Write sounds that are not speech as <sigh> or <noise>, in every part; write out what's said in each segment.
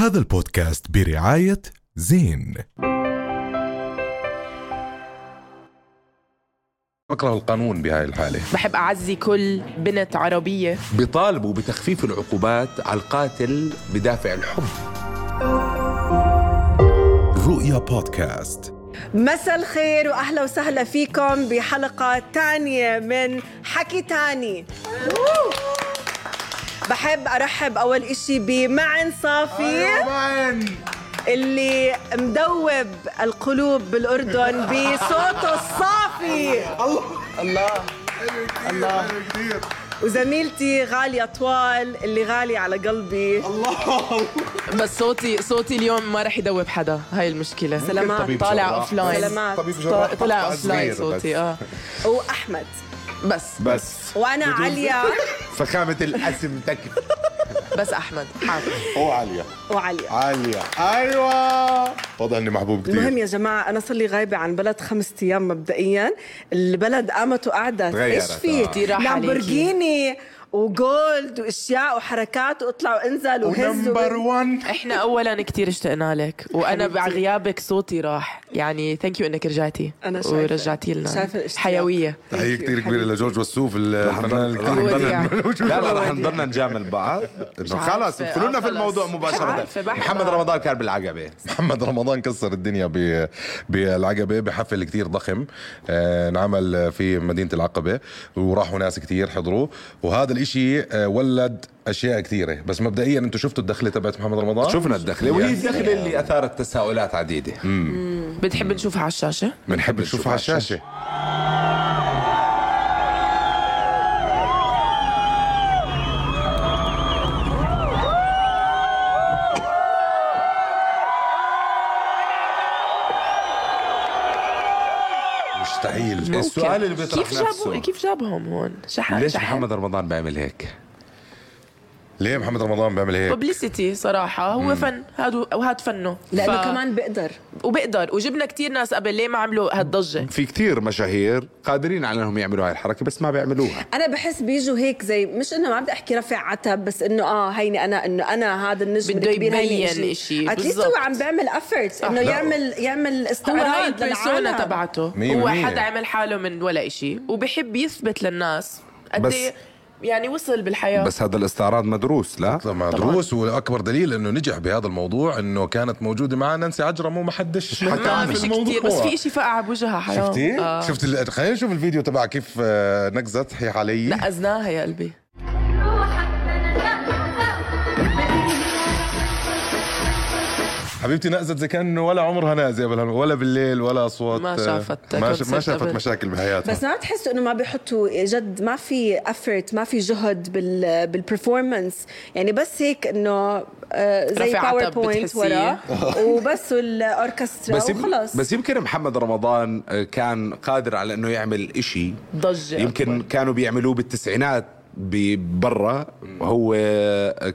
هذا البودكاست برعاية زين. بكره القانون بهاي الحالة. بحب أعزي كل بنت عربية. بيطالبوا بتخفيف العقوبات على القاتل بدافع الحب. رؤيا بودكاست. مساء الخير وأهلا وسهلا فيكم بحلقة تانية من حكي تاني. بحب أرحب أول إشي بمعن صافي اللي مدوب القلوب بالأردن بصوته الصافي. الله. الله. وزميلتي غالية طوال اللي غالية على قلبي. بس صوتي صوتي اليوم ما رح يدوب حدا. هاي المشكلة. سلامات. طالع. offline سلامات. طلع offline صوتي آه. وأحمد. بس. بس. وأنا عليا <laughs> فخامة الأسم تكفي. <laughs> بس أحمد حاضر. وعالية. وعليا عالية. أيوة. واضح إني محبوب كثير المهم يا جماعة أنا صار لي غايبة عن بلد خمس أيام مبدئيا. البلد قامت وقعدت. إيش في؟ آه. لامبورجيني. و gold واشياء وحركات واطلع وانزل وهز و number و... 1 إحنا اولا كتير اشتقنا لك وأنا حبيبتي. بعد غيابك صوتي راح يعني thank you إنك رجعتي أنا شايفة. ورجعتي لنا. حيوية تحية كثير كبيرة لجورج وسوف الفنان. لا لا رح نضلنا نجامل بعض. خلص ادخلوا لنا آه، في الموضوع بحبها. محمد رمضان كان بالعقبة محمد رمضان كسر الدنيا ب- بالعقبة بحفل كتير ضخم آه، انعمل في مدينة العقبة وراحوا ناس كتير حضروا وهذا الإشي آه، ولد أشياء كثيرة. بس مبدئيا أنتم شفتوا الدخلة تبعت محمد رمضان؟ شفنا الدخلة. وهي الدخلة اللي أثارت تساؤلات عديدة. بتحب نشوفها على الشاشة؟ بنحب نشوفها على الشاشة. السؤال اللي بيطرح كيف نفسه جابوا كيف جابهم هون شحن ليش شحن. محمد رمضان بيعمل هيك؟ ليه محمد رمضان بيعمل هيك؟ ببليستي صراحة هو فن. هادو وهاد فنه. لأنه ف- كمان بقدر وبقدر وجبنا كتير ناس قبل ليه ما عملوا هالضجة في كتير مشاهير قادرين على إنهم يعملوا هاي الحركة بس ما بيعملوها. أنا بحس بيجوا هيك زي مش إنه ما بدي أحكي رفع عتب بس إنه آه هيني أنا إنه أنا هذا النجم بده يبين إشي، أتليست بالضبط. هو عم بيعمل افورتس إنه لا. يعمل يعمل استعراض للعالم. تبعته. مية هو. حدا عمل حاله من ولا إشي وبحب يثبت للناس قد بس- إيه يعني وصل بالحياة. بس هذا الاستعراض مدروس لا؟ طبعا دروس واكبر دليل إنه نجح بهذا الموضوع إنه كانت موجودة معنا نانسي عجرم وما حدش حكى ما عن الموضوع. كتير بس في إشي فقع بوجهها حرام شفتي؟ آه. شفت خلينا نشوف الفيديو تبع كيف آه، نقزت هي علي نقزناها يا قلبي. حبيبتي نقزت زي كان ولا عمرها قبل هال- ولا بالليل ولا أصوات ما آه، شافت ما, ش- ما شافت قبل. مشاكل بحياتها بس ما بتحسوا إنه ما بيحطوا جد ما في effort ما في جهد بال بال performance يعني بس هيك إنه آه، زي PowerPoint. ورا <laughs> وبس الاوركسترا بس وخلص بس يمكن محمد رمضان آه، كان قادر على إنه يعمل إشي ضجة يمكن أكبر. كانوا بيعملوه بالتسعينات برا وهو آه،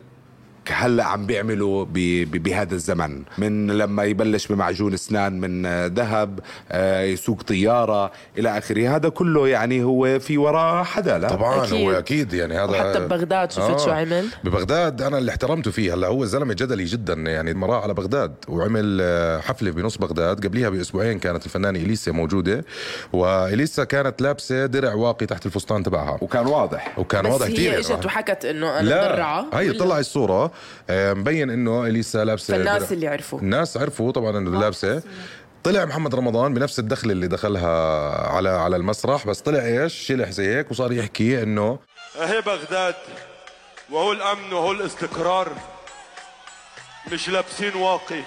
هلا عم بيعملوا بهذا الزمن. من لما يبلش بمعجون أسنان من آه، ذهب آه، يسوق طيارة إلى آخره. هذا كله يعني هو في وراه حدا لا طبعا أكيد. هو أكيد. يعني هذا وحتى ببغداد شفت شو عمل؟ ببغداد أنا اللي احترمته فيه. هلأ هو زلمة جدلي جدا يعني مراه على بغداد وعمل آه، حفلة بنص بغداد. قبليها بأسبوعين كانت الفنانة إليسا موجودة وإليسا كانت لابسة درع واقي تحت الفستان تبعها. وكان واضح. وكان واضح بس كثير. هي إجت وحكت إنه أنا لا مدرعة. هي؟ طلع الصورة. آه، مبين إنه إليسا لابسة فالناس درع. اللي عرفوا. الناس عرفوا طبعا إنه لابسة طلع محمد رمضان بنفس الدخل اللي دخلها على على المسرح بس طلع إيش شلح زي هيك وصار يحكي إنه أهي بغداد وهو الأمن وهو الاستقرار مش لابسين واقي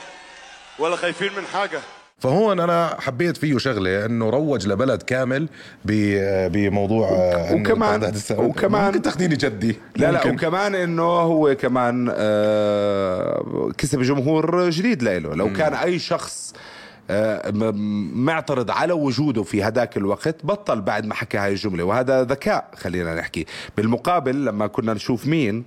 ولا خايفين من حاجة فهون أنا حبيت فيه شغلة إنه روج لبلد كامل ب- بموضوع آه، وكمان-. وكمان- ممكن تاخذيني جدي لا لا. وكمان إنه هو كمان آه كسب جمهور جديد لإله لو كان أي شخص آه، م- معترض على وجوده في هذاك الوقت بطل بعد ما حكى هاي الجملة وهذا ذكاء خلينا نحكي بالمقابل لما كنا نشوف مين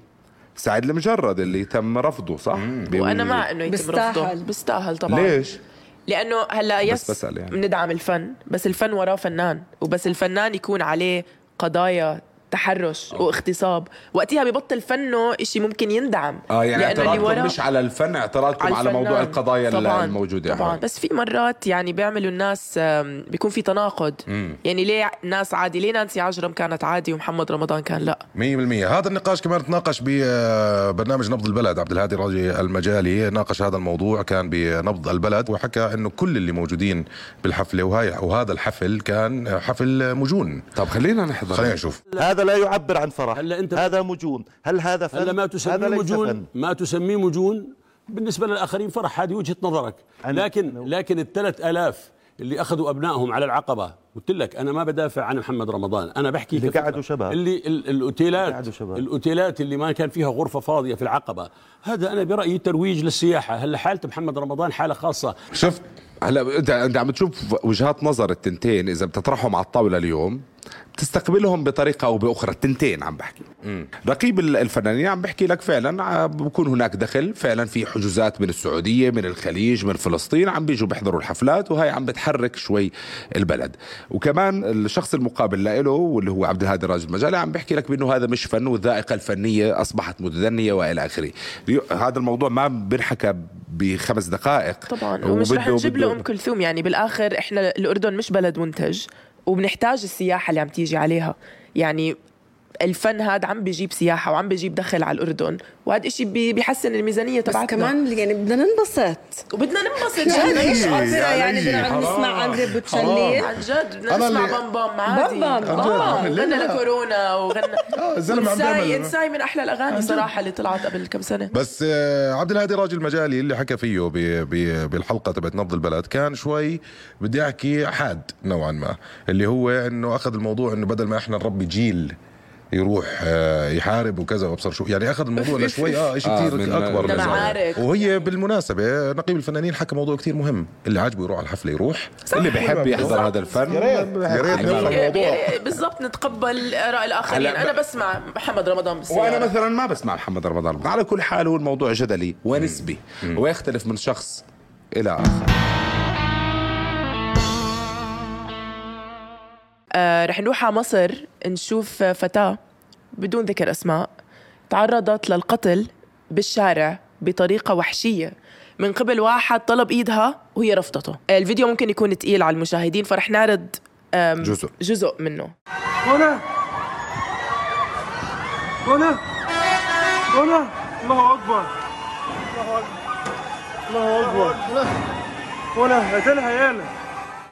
سعد المجرد اللي تم رفضه صح؟ وأنا مع إنه يتم. رفضه بيستاهل طبعا ليش؟ لأنه هلا يس بسأل يعني. بندعم الفن بس الفن وراه فنان وبس الفنان يكون عليه قضايا تحرش واغتصاب. وقتها ببطل فنه إشي ممكن يندعم. آه يعني لأنه اللي اعتراضكم وراه- مش على الفن اعتراضكم على, موضوع الفنان. القضايا طبعاً الموجودة طبعا. بس في مرات يعني بيعملوا الناس بيكون في تناقض. يعني ليه ناس عادي؟ ليه نانسي عجرم كانت عادي ومحمد رمضان كان لا؟ 100% هذا النقاش كمان تناقش ببرنامج نبض البلد. عبد الهادي راجي المجالي ناقش هذا الموضوع كان بنبض البلد وحكى إنه كل اللي موجودين بالحفلة وهاي وهذا الحفل كان حفل مجون. طب خلينا نحضر. خلينا نشوف. هذا لا يعبر عن فرح. هلا أنت- هذا مجون. هل هذا فن؟ هلا ما هذا تسميه مجون فن. ما تسميه مجون. بالنسبة للآخرين فرح هذه وجهة نظرك. لكن لكن الثلاث آلاف اللي أخذوا أبنائهم على العقبة قلت لك أنا ما بدافع عن محمد رمضان. أنا بحكي اللي. قعدوا شباب. اللي ال- الأوتيلات. قعدوا شباب. الأوتيلات اللي ما كان فيها غرفة فاضية في العقبة. هذا أنا برأيي ترويج للسياحة. هلا حالة محمد رمضان حالة خاصة. شفت؟ هلا انت أنت عم تشوف وجهات نظر التنتين إذا بتطرحهم على الطاولة اليوم. بتستقبلهم بطريقة أو بأخرى. التنتين عم بحكي. رقيب ال- الفنانين عم بحكي لك فعلا بكون هناك دخل. فعلا في حجوزات من السعودية من الخليج من فلسطين عم بيجوا بيحضروا الحفلات وهي عم بتحرك شوي البلد. وكمان الشخص المقابل له واللي هو عبد الهادي راجل مجالي عم بحكي لك بأنه هذا مش فن والذائقة الفنية أصبحت متدنية وإلى آخره. هذا الموضوع ما بنحكى بخمس دقائق. طبعا. ومش رح نجيب له أم كلثوم يعني بالآخر إحنا الأردن مش بلد منتج. وبنحتاج السياحة اللي عم تيجي عليها. يعني الفن هذا عم بيجيب سياحة وعم بيجيب دخل على الأردن. وهذا الشيء بي- بيحسن الميزانية بس تبعتنا. كمان يعني بدنا ننبسط. وبدنا ننبسط. يعني جد. إيش يعني علي، بدنا. نسمع اندري حرام. بوتشيلي عن جد. بدنا نسمع بام بام عادي. بام بام. عن آه. غنى. لكورونا وغنى. <laughs> الزلمة عم انساي بيعمل- انساي من أحلى الأغاني صراحة اللي طلعت قبل كم سنة. بس آه، عبد الهادي راجل مجالي اللي حكى فيه بالحلقة تبعت نبض البلد كان شوي بدي أحكي حاد نوعا ما اللي هو إنه أخذ الموضوع إنه بدل ما إحنا نربي جيل يروح آه، يحارب وكذا وأبصر شو. يعني أخذ الموضوع <laughs> لشوي آه شيء آه، كثير أكبر من. وهي بالمناسبة نقيب الفنانين حكى موضوع كثير مهم. اللي عاجبه يروح على الحفلة يروح. اللي بحب يحضر هذا الفن. يا ريت. الموضوع. يعني بالضبط نتقبل آراء الآخرين. أنا بسمع محمد رمضان بالسيارة. وأنا مثلا ما بسمع محمد رمضان. على كل حال هو الموضوع جدلي ونسبي. ويختلف من شخص إلى آخر. آه رح نروح على مصر نشوف فتاة بدون ذكر أسماء تعرضت للقتل بالشارع بطريقة وحشية. من قبل واحد طلب إيدها وهي رفضته. الفيديو ممكن يكون تقيل على المشاهدين فرح نعرض جزء. جزء منه. هنا. هنا. هنا. الله أكبر. الله أكبر. الله أكبر. هنا. قتلها يالا.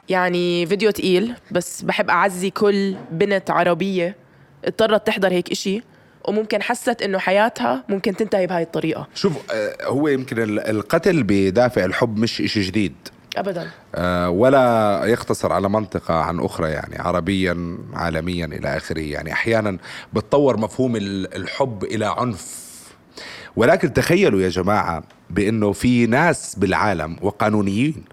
يعني فيديو تقيل بس بحب أعزي كل بنت عربية اضطرت تحضر هيك إشي وممكن حست إنه حياتها ممكن تنتهي بهاي الطريقة. شوف آه، هو يمكن ال- القتل بدافع الحب مش إشي جديد. أبداً. آه، ولا يقتصر على منطقة عن أخرى يعني عربيا عالميا إلى آخره. يعني أحيانا بتطور مفهوم ال- الحب إلى عنف. ولكن تخيلوا يا جماعة بأنه في ناس بالعالم وقانونيين.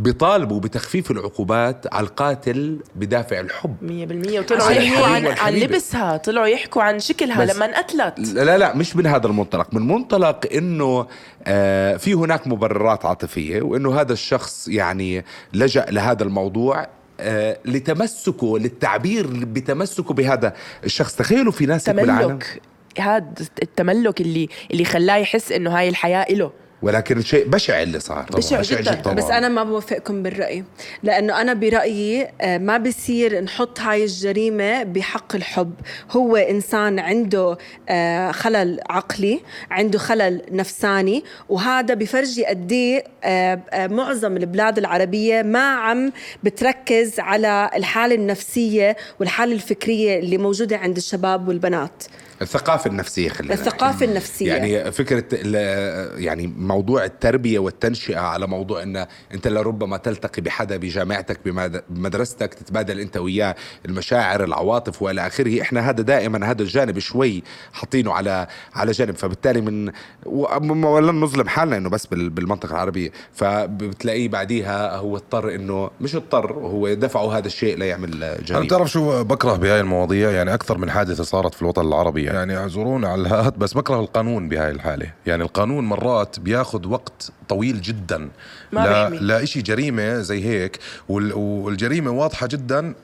بيطالبوا بتخفيف العقوبات على القاتل بدافع الحب. مية بالمية. وطلعوا يحكوا عن, عن. لبسها طلعوا يحكوا عن شكلها لما انقتلت لا لا مش من هذا المنطلق. من منطلق إنه آه في هناك مبررات عاطفية وإنه هذا الشخص يعني لجأ لهذا الموضوع آه لتمسكه للتعبير بتمسكه بهذا الشخص. تخيلوا في ناس بالعالم تملك. هذا التملك اللي اللي خلاه يحس إنه هاي الحياة إله. ولكن شيء بشع اللي صار بشع جداً. طبعاً. بس أنا ما بوافقكم بالرأي لأنه أنا برأيي آه، ما بصير نحط هاي الجريمة بحق الحب هو إنسان عنده آه، خلل عقلي عنده خلل نفساني وهذا بفرجي قد آه، معظم البلاد العربية ما عم بتركز على الحالة النفسية والحالة الفكرية اللي موجودة عند الشباب والبنات الثقافة النفسية خلينا الثقافة. النفسية. يعني فكرة ال- يعني موضوع التربية والتنشئة على موضوع أن أنت لربما تلتقي بحدا بجامعتك بمد- بمدرستك تتبادل أنت وياه المشاعر العواطف وإلى آخره. إحنا هذا دائما هذا الجانب شوي حاطينه على على جانب. فبالتالي من ولن نظلم حالنا إنه بس بال- بالمنطقة العربية. فبتلاقيه بعديها هو اضطر إنه مش اضطر هو دفعه هذا الشيء ليعمل أنا جريمة بتعرف شو بكره بهاي المواضيع؟ يعني أكثر من حادثة صارت في الوطن العربي. يعني. اعذرونا على الهات بس بكره القانون بهاي الحالة. يعني القانون مرات بياخذ وقت طويل جدا. ما لا بيحمي. لا شيء جريمة زي هيك وال- والجريمة واضحة جدا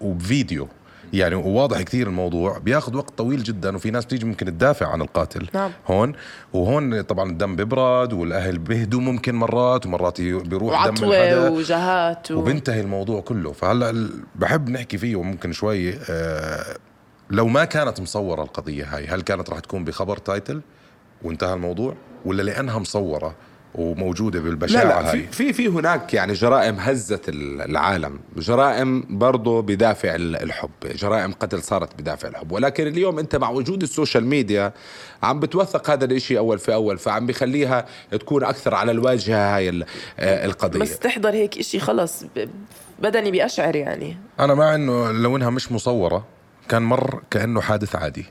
وبفيديو يعني وواضح كثير الموضوع بياخذ وقت طويل جدا وفي ناس بتيجي ممكن تدافع عن القاتل. نعم. هون؟ وهون طبعا الدم بيبرد والأهل بيهدوا ممكن مرات ومرات بيروح دم الحدا. وجهات و... وبنتهي الموضوع كله. فهلأ بحب نحكي فيه ممكن شوي آه لو ما كانت مصورة القضية هاي هل كانت راح تكون بخبر تايتل وانتهى الموضوع؟ ولا لأنها مصورة وموجودة بالبشاعة لا لا هاي؟ في في هناك يعني جرائم هزت ال- العالم. جرائم برضه بدافع ال- الحب جرائم قتل صارت بدافع الحب. ولكن اليوم أنت مع وجود ال social media عم بتوثق هذا الإشي أول في أول فعم بخليها تكون أكثر على الواجهة هاي ال- آه، القضية. بس تحضر هيك إشي خلص بدني بيشعر يعني. أنا مع إنه لو إنها مش مصورة كان مر كأنه حادث عادي.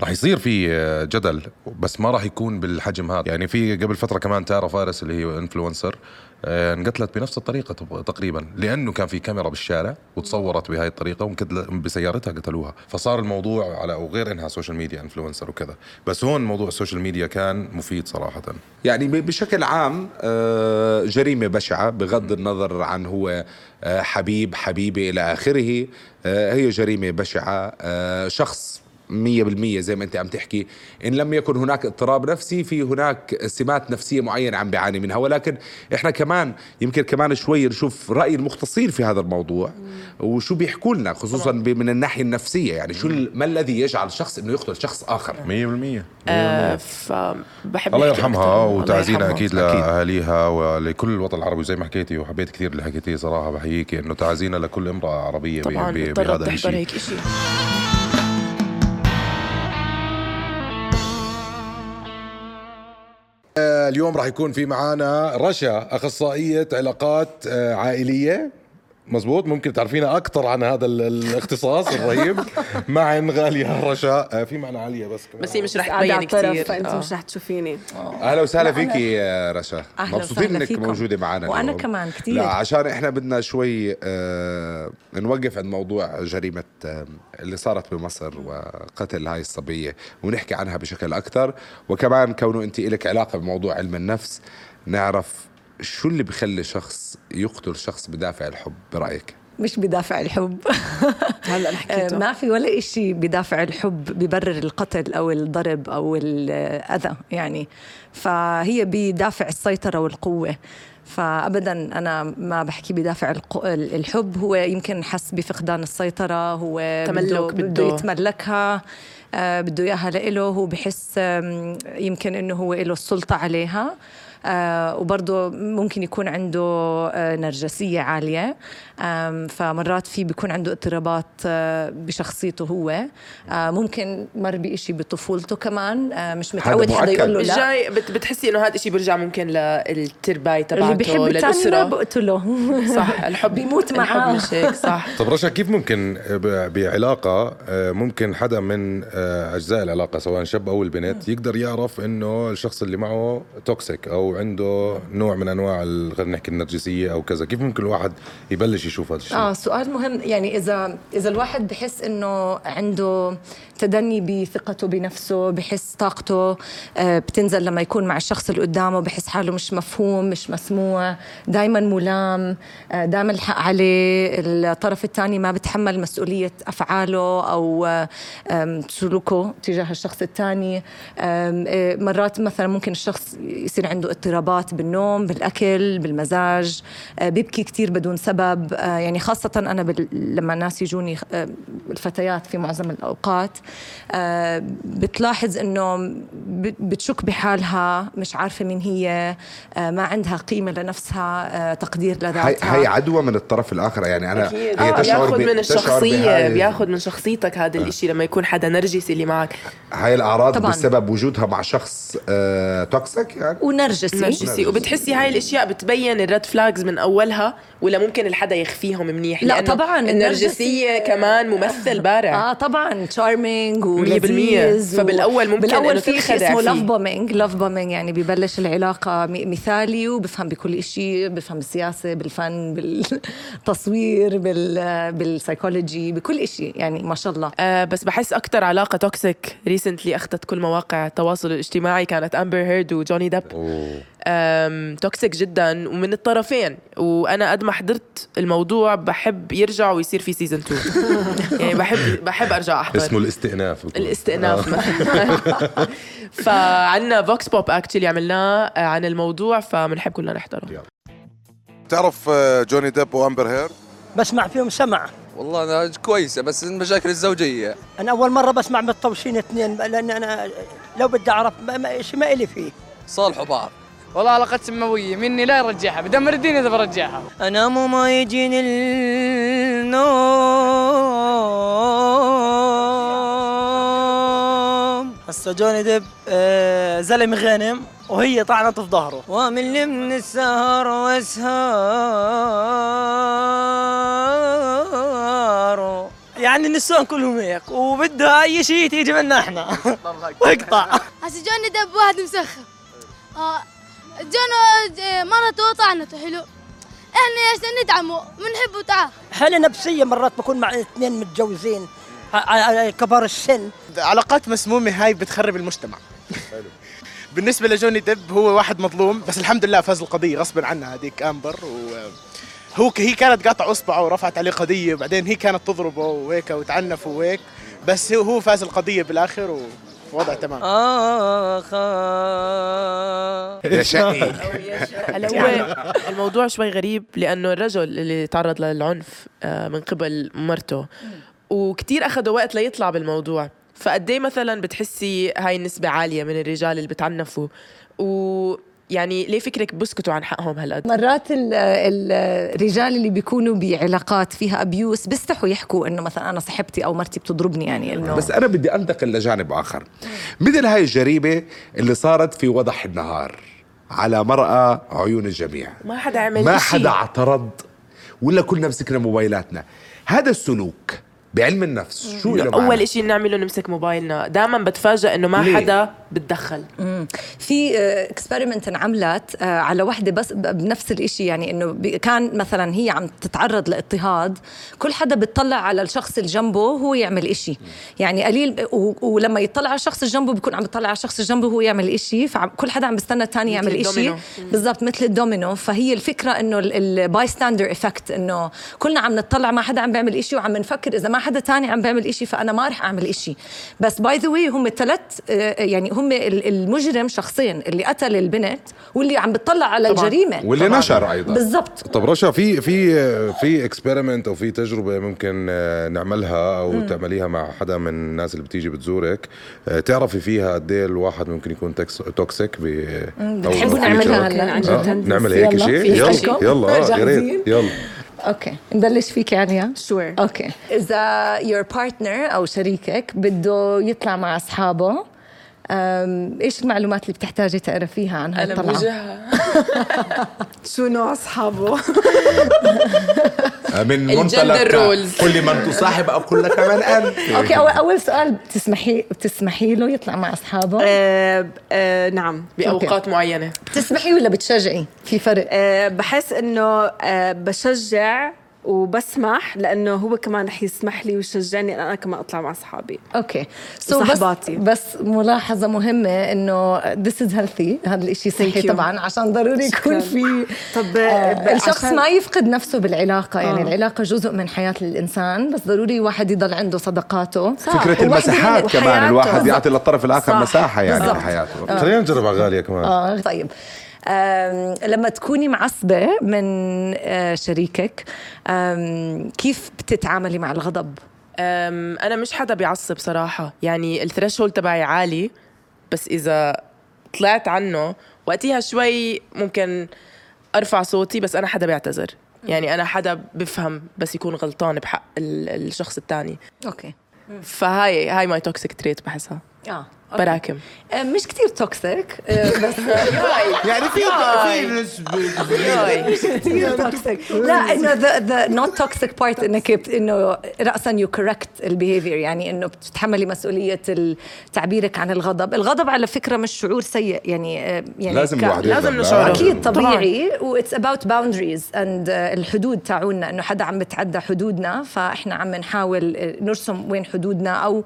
راح يصير في جدل بس ما راح يكون بالحجم هذا. يعني في قبل فترة كمان تارا فارس اللي هي influencer آه، انقتلت بنفس الطريقة تقريبا لأنه كان في كاميرا بالشارع وتصورت بهاي الطريقة بسيارتها قتلوها. فصار الموضوع على وغير إنها social media influencer وكذا. بس هون موضوع ال social media كان مفيد صراحة. يعني بشكل عام آه، جريمة بشعة بغض النظر عن هو آه، حبيب حبيبة إلى آخره آه، هي جريمة بشعة. آه، شخص مية بالمية زي ما أنت عم تحكي. إن لم يكن هناك اضطراب نفسي في هناك سمات نفسية معينة عم بيعاني منها. ولكن إحنا كمان يمكن كمان شوي نشوف رأي المختصين في هذا الموضوع وشو بيحكوا لنا خصوصا من الناحية النفسية. يعني شو ما الذي يجعل شخص إنه يقتل شخص آخر؟ 100% آه فبحب الله يرحمها وتعزينا يرحمها. أكيد لأهاليها ولكل الوطن العربي. زي ما حكيتي وحبيت كثير اللي حكيتيه صراحة بحييكي إنه تعزينا لكل طبعا ب- مضطرة بهذا الشيء. هيك اليوم راح يكون في معنا رشا أخصائية علاقات آه، عائلية. مزبوط ممكن تعرفينا أكثر عن هذا ال- الاختصاص الرهيب <laughs> معا غالية رشا آه، في معنا عليا بس كمان. بس هي مش رح تبين كثير فأنت آه. مش رح تشوفيني أهلا وسهلا فيكي يا رشا أهلا مبسوطين وسهلا إنك فيكم. موجودة معنا وأنا اليوم. كمان كتير. لا عشان إحنا بدنا شوي آه نوقف عند موضوع جريمة آه اللي صارت بمصر وقتل هاي الصبية ونحكي عنها بشكل أكثر وكمان كونه أنت لك علاقة بموضوع علم النفس نعرف شو اللي بخلي شخص يقتل شخص بدافع الحب برأيك؟ مش بدافع الحب. <laughs> هلا آه، حكيته ما في ولا إشي بدافع الحب ببرر القتل أو الضرب أو الأذى يعني. فهي بدافع السيطرة والقوة. فابدا أنا ما بحكي بدافع الق- الحب هو يمكن حس بفقدان السيطرة هو تملك بده, بده. بده يتملكها آه، بده إياها لإله هو بحس يمكن إنه هو له السلطة عليها. وبرضه ممكن يكون عنده آه نرجسية عالية. فمرات في بيكون عنده اضطرابات آه بشخصيته هو. آه ممكن مر بإشي بطفولته كمان. آه مش متعود حدا. يقول له لا. جاي بت- بتحسي إنه هذا الشيء بيرجع ممكن للترباي اللي تبعته بيحب الثاني ما للاسره بقتله. <laughs> <laughs> صح الحب بيموت معاه. مش هيك صح. <laughs> طب رشا كيف ممكن ب- بعلاقة آه، ممكن حدا من آه، أجزاء العلاقة سواء شاب أو البنت يقدر يعرف إنه الشخص اللي معه توكسيك أو عنده نوع من أنواع ال- خلينا نحكي النرجسية أو كذا. كيف ممكن الواحد يبلش يشوف هذا الشيء؟ آه سؤال مهم. يعني إذا إذا الواحد بحس إنه عنده تدني بثقته بنفسه بحس طاقته آه، بتنزل لما يكون مع الشخص اللي قدامه بحس حاله مش مفهوم مش مسموع دائما ملام دائما الحق عليه الطرف الثاني ما بتحمل أو آه، آم، سلوكه تجاه الشخص الثاني مرات مثلا ممكن الشخص يصير عنده اضطرابات بالنوم بالأكل بالمزاج آه، بيبكي كتير بدون سبب. آه، يعني خاصة أنا بال... لما الناس يجوني آه، الفتيات في معظم الأوقات آه، بتلاحظ أنه ب- بتشك بحالها مش عارفة مين هي ما عندها قيمة لنفسها تقدير لذاتها. هاي عدوى من الطرف الآخر. يعني أنا أكيد. هي آه تشعر بياخذ من بهاي- بياخذ من شخصيتك هذا الإشي لما يكون حدا نرجسي اللي معك. هاي الأعراض طبعاً. بسبب وجودها مع شخص toxic يعني؟ ونرجسي نرجسي وبتحسي هاي الأشياء بتبين ال red flags من أولها ولا ممكن الحدا يخفيهم منيح؟ لا طبعاً، النرجسية النرجسي- كمان ممثل بارع. آه طبعا. charming مية بالمية. ولذيذ فبالأول ممكن بالأول في شيء اسمه. love bombing love bombing يعني ببلش العلاقة م- مثالي وبفهم بكل شيء بفهم بالسياسة بالفن بالتصوير بال بالسايكولوجي بكل شيء يعني ما شاء الله. آه بس بحس أكثر علاقة toxic recently أخذت كل مواقع التواصل الاجتماعي كانت امبر هيرد وجوني ديب toxic جدا ومن الطرفين. وأنا قد ما حضرت الموضوع بحب يرجع ويصير في season 2 <laughs> يعني بحب بحب أرجع أحضر. اسمه الاستئناف. بكون. الاستئناف. آه. مثلا <laughs> فعنا فوكس بوب اكشلي عملناه آه، عن الموضوع فبنحب كلنا نحضره. تعرف آه، جوني ديب وأمبر هير بسمع فيهم سمع. والله أنا كويسة بس المشاكل الزوجية. أنا أول مرة بسمع متطوشين اثنين لأن أنا لو بدي أعرف ما- ما- إيش ما إلي فيه. صالحوا بعض. والله علاقة سماوية مني لا يرجعها بدمر الدنيا إذا برجعها. أنا مو ما يجيني النوم. هسه جوني ديب آه زلمه غنم وهي طعنته في ظهره. ومن من السهر واسهار يعني النسوان كلهم هيك وبده أي شيء تيجي منا إحنا. <laughs> واقطع. هسه جوني دب واحد مسخر آه جونو آه، مرته طعنته حلو إحنا إيش ندعمه بنحبه تعال. حالة نفسية مرات بكون مع اثنين متجوزين؟ كبار السن. علاقات مسمومة هاي بتخرب المجتمع. <laughs> بالنسبة لجوني ديب هو واحد مظلوم بس الحمد لله فاز القضية غصبا عنها هذيك آمبر وهو هي كانت قاطع أصبعه ورفعت عليه قضية وبعدين هي كانت تضربه وهيك وتعنف وهيك بس هو هو فاز القضية بالآخر ووضع تمام. آخ. يا شقي. <laughs> هلا الموضوع شوي غريب لأنه الرجل اللي تعرض للعنف آه، من قبل مرته وكتير أخذوا وقت ليطلع بالموضوع. فقد إيه مثلا بتحسي هاي النسبة عالية من الرجال اللي بتعنفوا؟ ويعني ليه فكرك بسكتوا عن حقهم هالقد مرات ال- ال- الرجال اللي بيكونوا بعلاقات فيها ابيوس بيستحوا يحكوا إنه مثلا أنا صاحبتي أو مرتي بتضربني يعني إنه بس أنا بدي أنتقل لجانب آخر. مثل هاي الجريمة اللي صارت في وضح النهار على مرأى عيون الجميع. ما حدا عمل ما. حدا اعترض ولا كلنا مسكنا موبايلاتنا. هذا السلوك بعلم النفس. شو له أول؟ إشي نعمله نمسك موبايلنا. دائما بتفاجئ إنه ما ليه؟ حدا بتدخل. مم. في اكسبيرمنت انعملت آه، على وحدة بس بنفس الإشي. يعني إنه كان مثلا هي عم تتعرض لإضطهاد كل حدا بتطلع على الشخص اللي جنبه هو يعمل إشي. يعني قليل و- ولما يطلع على الشخص اللي جنبه بيكون عم يطلع على الشخص اللي جنبه هو يعمل إشي. فكل حدا عم بيستنى الثاني يعمل إشي. الدومينو. بالضبط مثل الدومينو. فهي الفكرة إنه ال bystander effect إنه كلنا عم نطلع ما حدا عم بيعمل إشي وعم نفكر إذا ما حدا تاني عم بيعمل إشي فأنا ما رح أعمل إشي بس by the way هم ثلاث يعني هم ال- المجرم شخصين اللي قتل البنت واللي عم بتطلع على طبعاً. الجريمة واللي نشر أيضاً. بالضبط طب رشا في في في experiment أو في تجربة ممكن آه، نعملها أو مم. تعمليها مع حدا من الناس اللي بتيجي بتزورك آه، تعرفي فيها قد إيه الواحد ممكن يكون toxic ب أو بتحبوا نعملها؟ هلا عن جد آه،؟ نعمل هيك شيء يلا؟ يلا آه، يا؟ ريت يلا okay. نبلش فيك يعني sure okay. إذا your partner أو شريكك بده يطلع مع أصحابه إيش المعلومات اللي بتحتاجي تعرفيها عن أنا الطلعة؟ بوجهها <laughs> شو نوع أصحابه؟ <laughs> من الجندر منطلق roles. كل من تصاحب أو كل كمان أنت. okay اول أول سؤال بتسمحي بتسمحي له يطلع مع أصحابه؟ آه آه نعم. بأوقات معينة. بتسمحي ولا بتشجعي؟ في فرق؟ آه بحس إنه آه بشجع وبسمح لأنه هو كمان رح يسمح لي ويشجعني إن أنا كمان أطلع مع أصحابي okay So بس, صحباتي. بس ملاحظة مهمة إنه this is healthy هذا الإشي صحي. طبعا عشان ضروري يكون. في طب آه الشخص عشان- ما يفقد نفسه بالعلاقة يعني آه. العلاقة جزء من حياة الإنسان بس ضروري واحد يضل عنده صداقاته فكرة وواحدة المساحات كمان. الواحد يعطي للطرف صح. الآخر مساحة يعني بالضبط. في حياته آه. خلينا نجرب على غالية كمان آه طيب لما تكوني معصبة من شريكك كيف بتتعاملي مع الغضب؟ أم، أنا مش حدا بيعصب صراحة. يعني الثريشولد تبعي عالي بس إذا طلعت عنه وقتها شوي ممكن أرفع صوتي بس أنا حدا بيعتذر. يعني أنا حدا بفهم بس يكون غلطان بحق ال- الشخص الثاني okay. فهاي هاي my toxic trait بحسها. آه. براكم. آه، مش كتير toxic آه، بس <laughs> يعني في. في مش كتير toxic لا إنه the the not toxic part إنك إنه راسا you correct ال behavior يعني إنه بتتحملي مسؤولية تعبيرك عن الغضب، الغضب على فكرة مش شعور سيء. يعني آه، يعني لازم الواحد لازم. نشعر. أكيد طبيعي. what's about boundaries and الحدود تاعونا. إنه حدا عم بتعدى حدودنا فإحنا عم نحاول نرسم وين حدودنا أو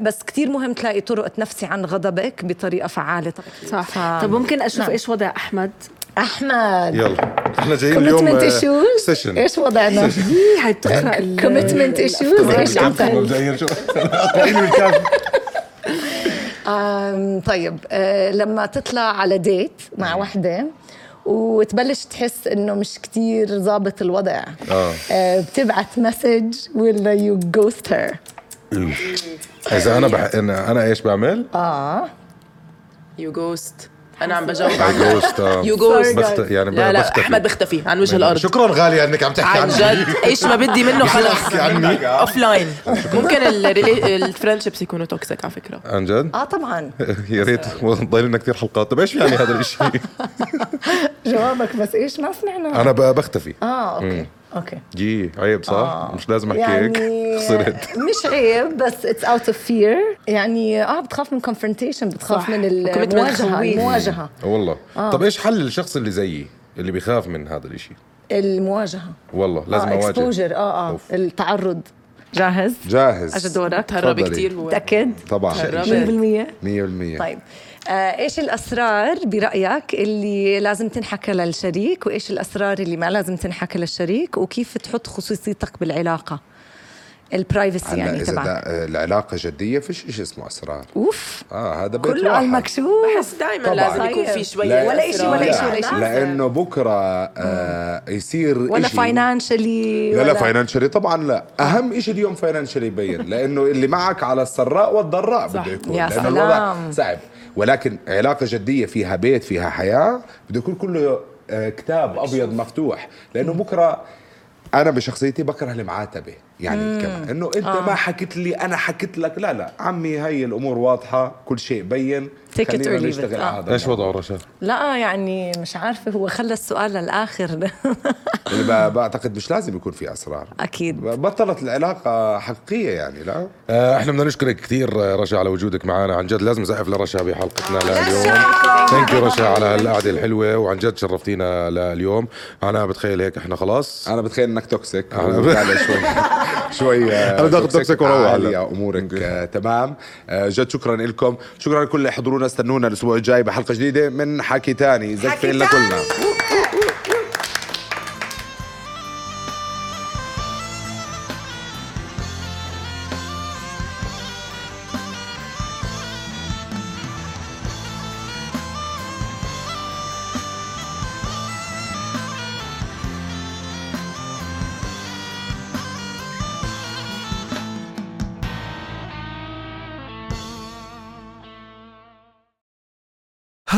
بس كتير مهم تلاقي طرق نفسي عن غضبك بطريقة فعالة. صح. ف... طب ممكن أشوف نعم. إيش وضع أحمد؟ أحمد. يلا. إحنا جايين اليوم commitment آه، issues session إيش وضعنا؟ هي هتقرا ال- commitment issues إيش عم طيب آه لما تطلع على date مع وحدة وتبلش تحس إنه مش كتير ظابط الوضع آه. بتبعت message ولا you ghost her إذا أنا بح... أنا أنا إيش بعمل؟ آه. you ghost أنا عم بجاوب آه. you ghost بخت... يعني لا لا بختفي. أحمد بختفي عن وجه الأرض. شكرا غالية إنك عم تحكي عن جد. إيش ما بدي منه خلص. <laughs> offline ممكن ال friendships يكونوا toxic على فكرة. عن جد؟ آه طبعا. <laughs> يا ريت. ضايل لنا كثير حلقات. طيب إيش يعني هذا الشيء؟ <laughs> جوابك بس إيش ما سمعنا. أنا ب- بختفي. آه okay. okay جي عيب صح؟ آه. مش لازم أحكي هيك يعني <laughs> خسرت <laughs> مش عيب بس it's out of fear يعني آه بتخاف من confrontation بتخاف صح. من المواجهة. المواجهة والله آه. طب إيش حل الشخص اللي زيي اللي بيخاف من هذا الإشي؟ المواجهة والله لازم آه أواجه exposure آه آه أوف. التعرض جاهز؟ جاهز اجى دورك تهربي تفضلي. كثير متأكد؟ طبعا تهربي. 100% 100% طيب آه إيش الأسرار برأيك اللي لازم تنحكى للشريك وإيش الأسرار اللي ما لازم تنحكى للشريك وكيف تحط خصوصيتك بالعلاقة؟ ال privacy يعني إذا تبعك. العلاقة جدية فيش شيء اسمه أسرار. أوف. آه هذا بيت كله على واحد. المكشوف بحس دائما. لازم يكون في شوية لا- ولا إشي ولا إشي ولا إشي. لأنه بكرة آه يصير ولا إشي. financially لا لا financially طبعا لا. أهم شيء اليوم financially يبين. <laughs> لأنه اللي معك على السراء والضراء بده يكون. يا لأنه سلام. الوضع صعب. ولكن علاقة جدية فيها بيت فيها حياة بده يكون كله آه، كتاب أبيض مفتوح. لأنه بكرة أنا بشخصيتي بكره المعاتبة. يعني كمان. إنه أنت آه. ما حكيت لي أنا حكيت لك. لا لا. عمي هي الأمور واضحة. كل شيء بين. Take it or خلينا leave it. نشتغل آه. على هذا إيش وضعه رشا؟ لا يعني مش عارفة. هو خلى السؤال للآخر. اللي <laughs> ب- بعتقد مش لازم يكون في أسرار. أكيد. بطلت العلاقة حقيقية يعني لا؟ آه، إحنا بدنا نشكرك كثير آه، رشا على وجودك معنا. عن جد لازم نسقف لرشا بحلقتنا لليوم. thank you رشا على هالقعدة الحلوة وعن جد شرفتينا لليوم. أنا بتخيل هيك إحنا خلاص. أنا بتخيل إنك toxic شوي. <laughs> شوي آه، أنا بدي toxic وأروح عالية، هلا. أمورك آه، تمام. آه، جد شكرا لكم. شكرا لكل اللي حضرونا استنونا الأسبوع الجاي بحلقة جديدة من حكي تاني. زكفة لنا